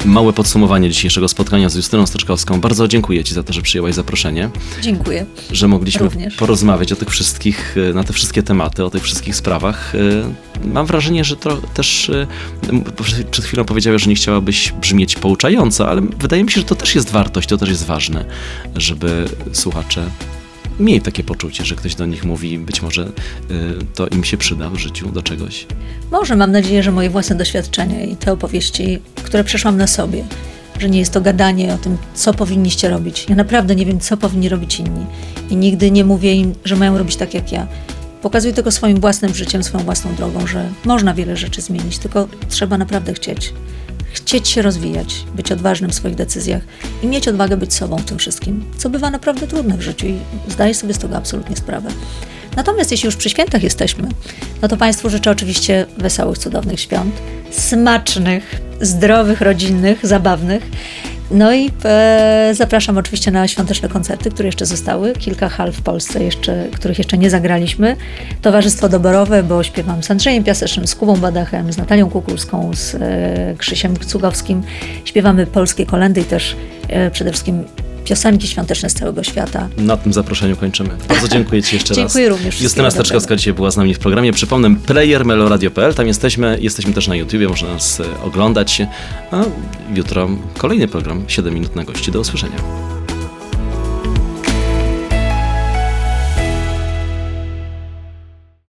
Małe podsumowanie dzisiejszego spotkania z Justyną Stoczkowską. Bardzo dziękuję Ci za to, że przyjęłaś zaproszenie, Dziękuję. że mogliśmy Również. porozmawiać o tych wszystkich, e, na te wszystkie tematy, o tych wszystkich sprawach. E, Mam wrażenie, że to też e, przed chwilą powiedziałeś, że nie chciałabyś brzmieć pouczająco, ale wydaje mi się, że to też jest wartość, to też jest ważne, żeby słuchacze mieli takie poczucie, że ktoś do nich mówi, być może e, to im się przyda w życiu do czegoś. Może mam nadzieję, że moje własne doświadczenia i te opowieści, które przeszłam na sobie, że nie jest to gadanie o tym, co powinniście robić. Ja naprawdę nie wiem, co powinni robić inni. I nigdy nie mówię im, że mają robić tak jak ja. Pokazuję tylko swoim własnym życiem, swoją własną drogą, że można wiele rzeczy zmienić, tylko trzeba naprawdę chcieć. Chcieć się rozwijać, być odważnym w swoich decyzjach i mieć odwagę być sobą w tym wszystkim, co bywa naprawdę trudne w życiu i zdaję sobie z tego absolutnie sprawę. Natomiast jeśli już przy świętach jesteśmy, no to Państwu życzę oczywiście wesołych, cudownych świąt, smacznych, zdrowych, rodzinnych, zabawnych. No i e, zapraszam oczywiście na świąteczne koncerty, które jeszcze zostały. Kilka hal w Polsce, jeszcze, których jeszcze nie zagraliśmy. Towarzystwo Doborowe, bo śpiewam z Andrzejem Piasecznym, z Kubą Badachem, z Natalią Kukulską, z e, Krzysiem Cugowskim. Śpiewamy polskie kolendy i też e, przede wszystkim piosenki świąteczne z całego świata. Na tym zaproszeniu kończymy. Bardzo dziękuję Ci jeszcze raz. Dziękuję również. Justyna Staczkowska dzisiaj była z nami w programie. Przypomnę, player meloradio.pl, tam jesteśmy. Jesteśmy też na YouTubie, można nas e, oglądać. A jutro kolejny program, 7 minut na gości. Do usłyszenia.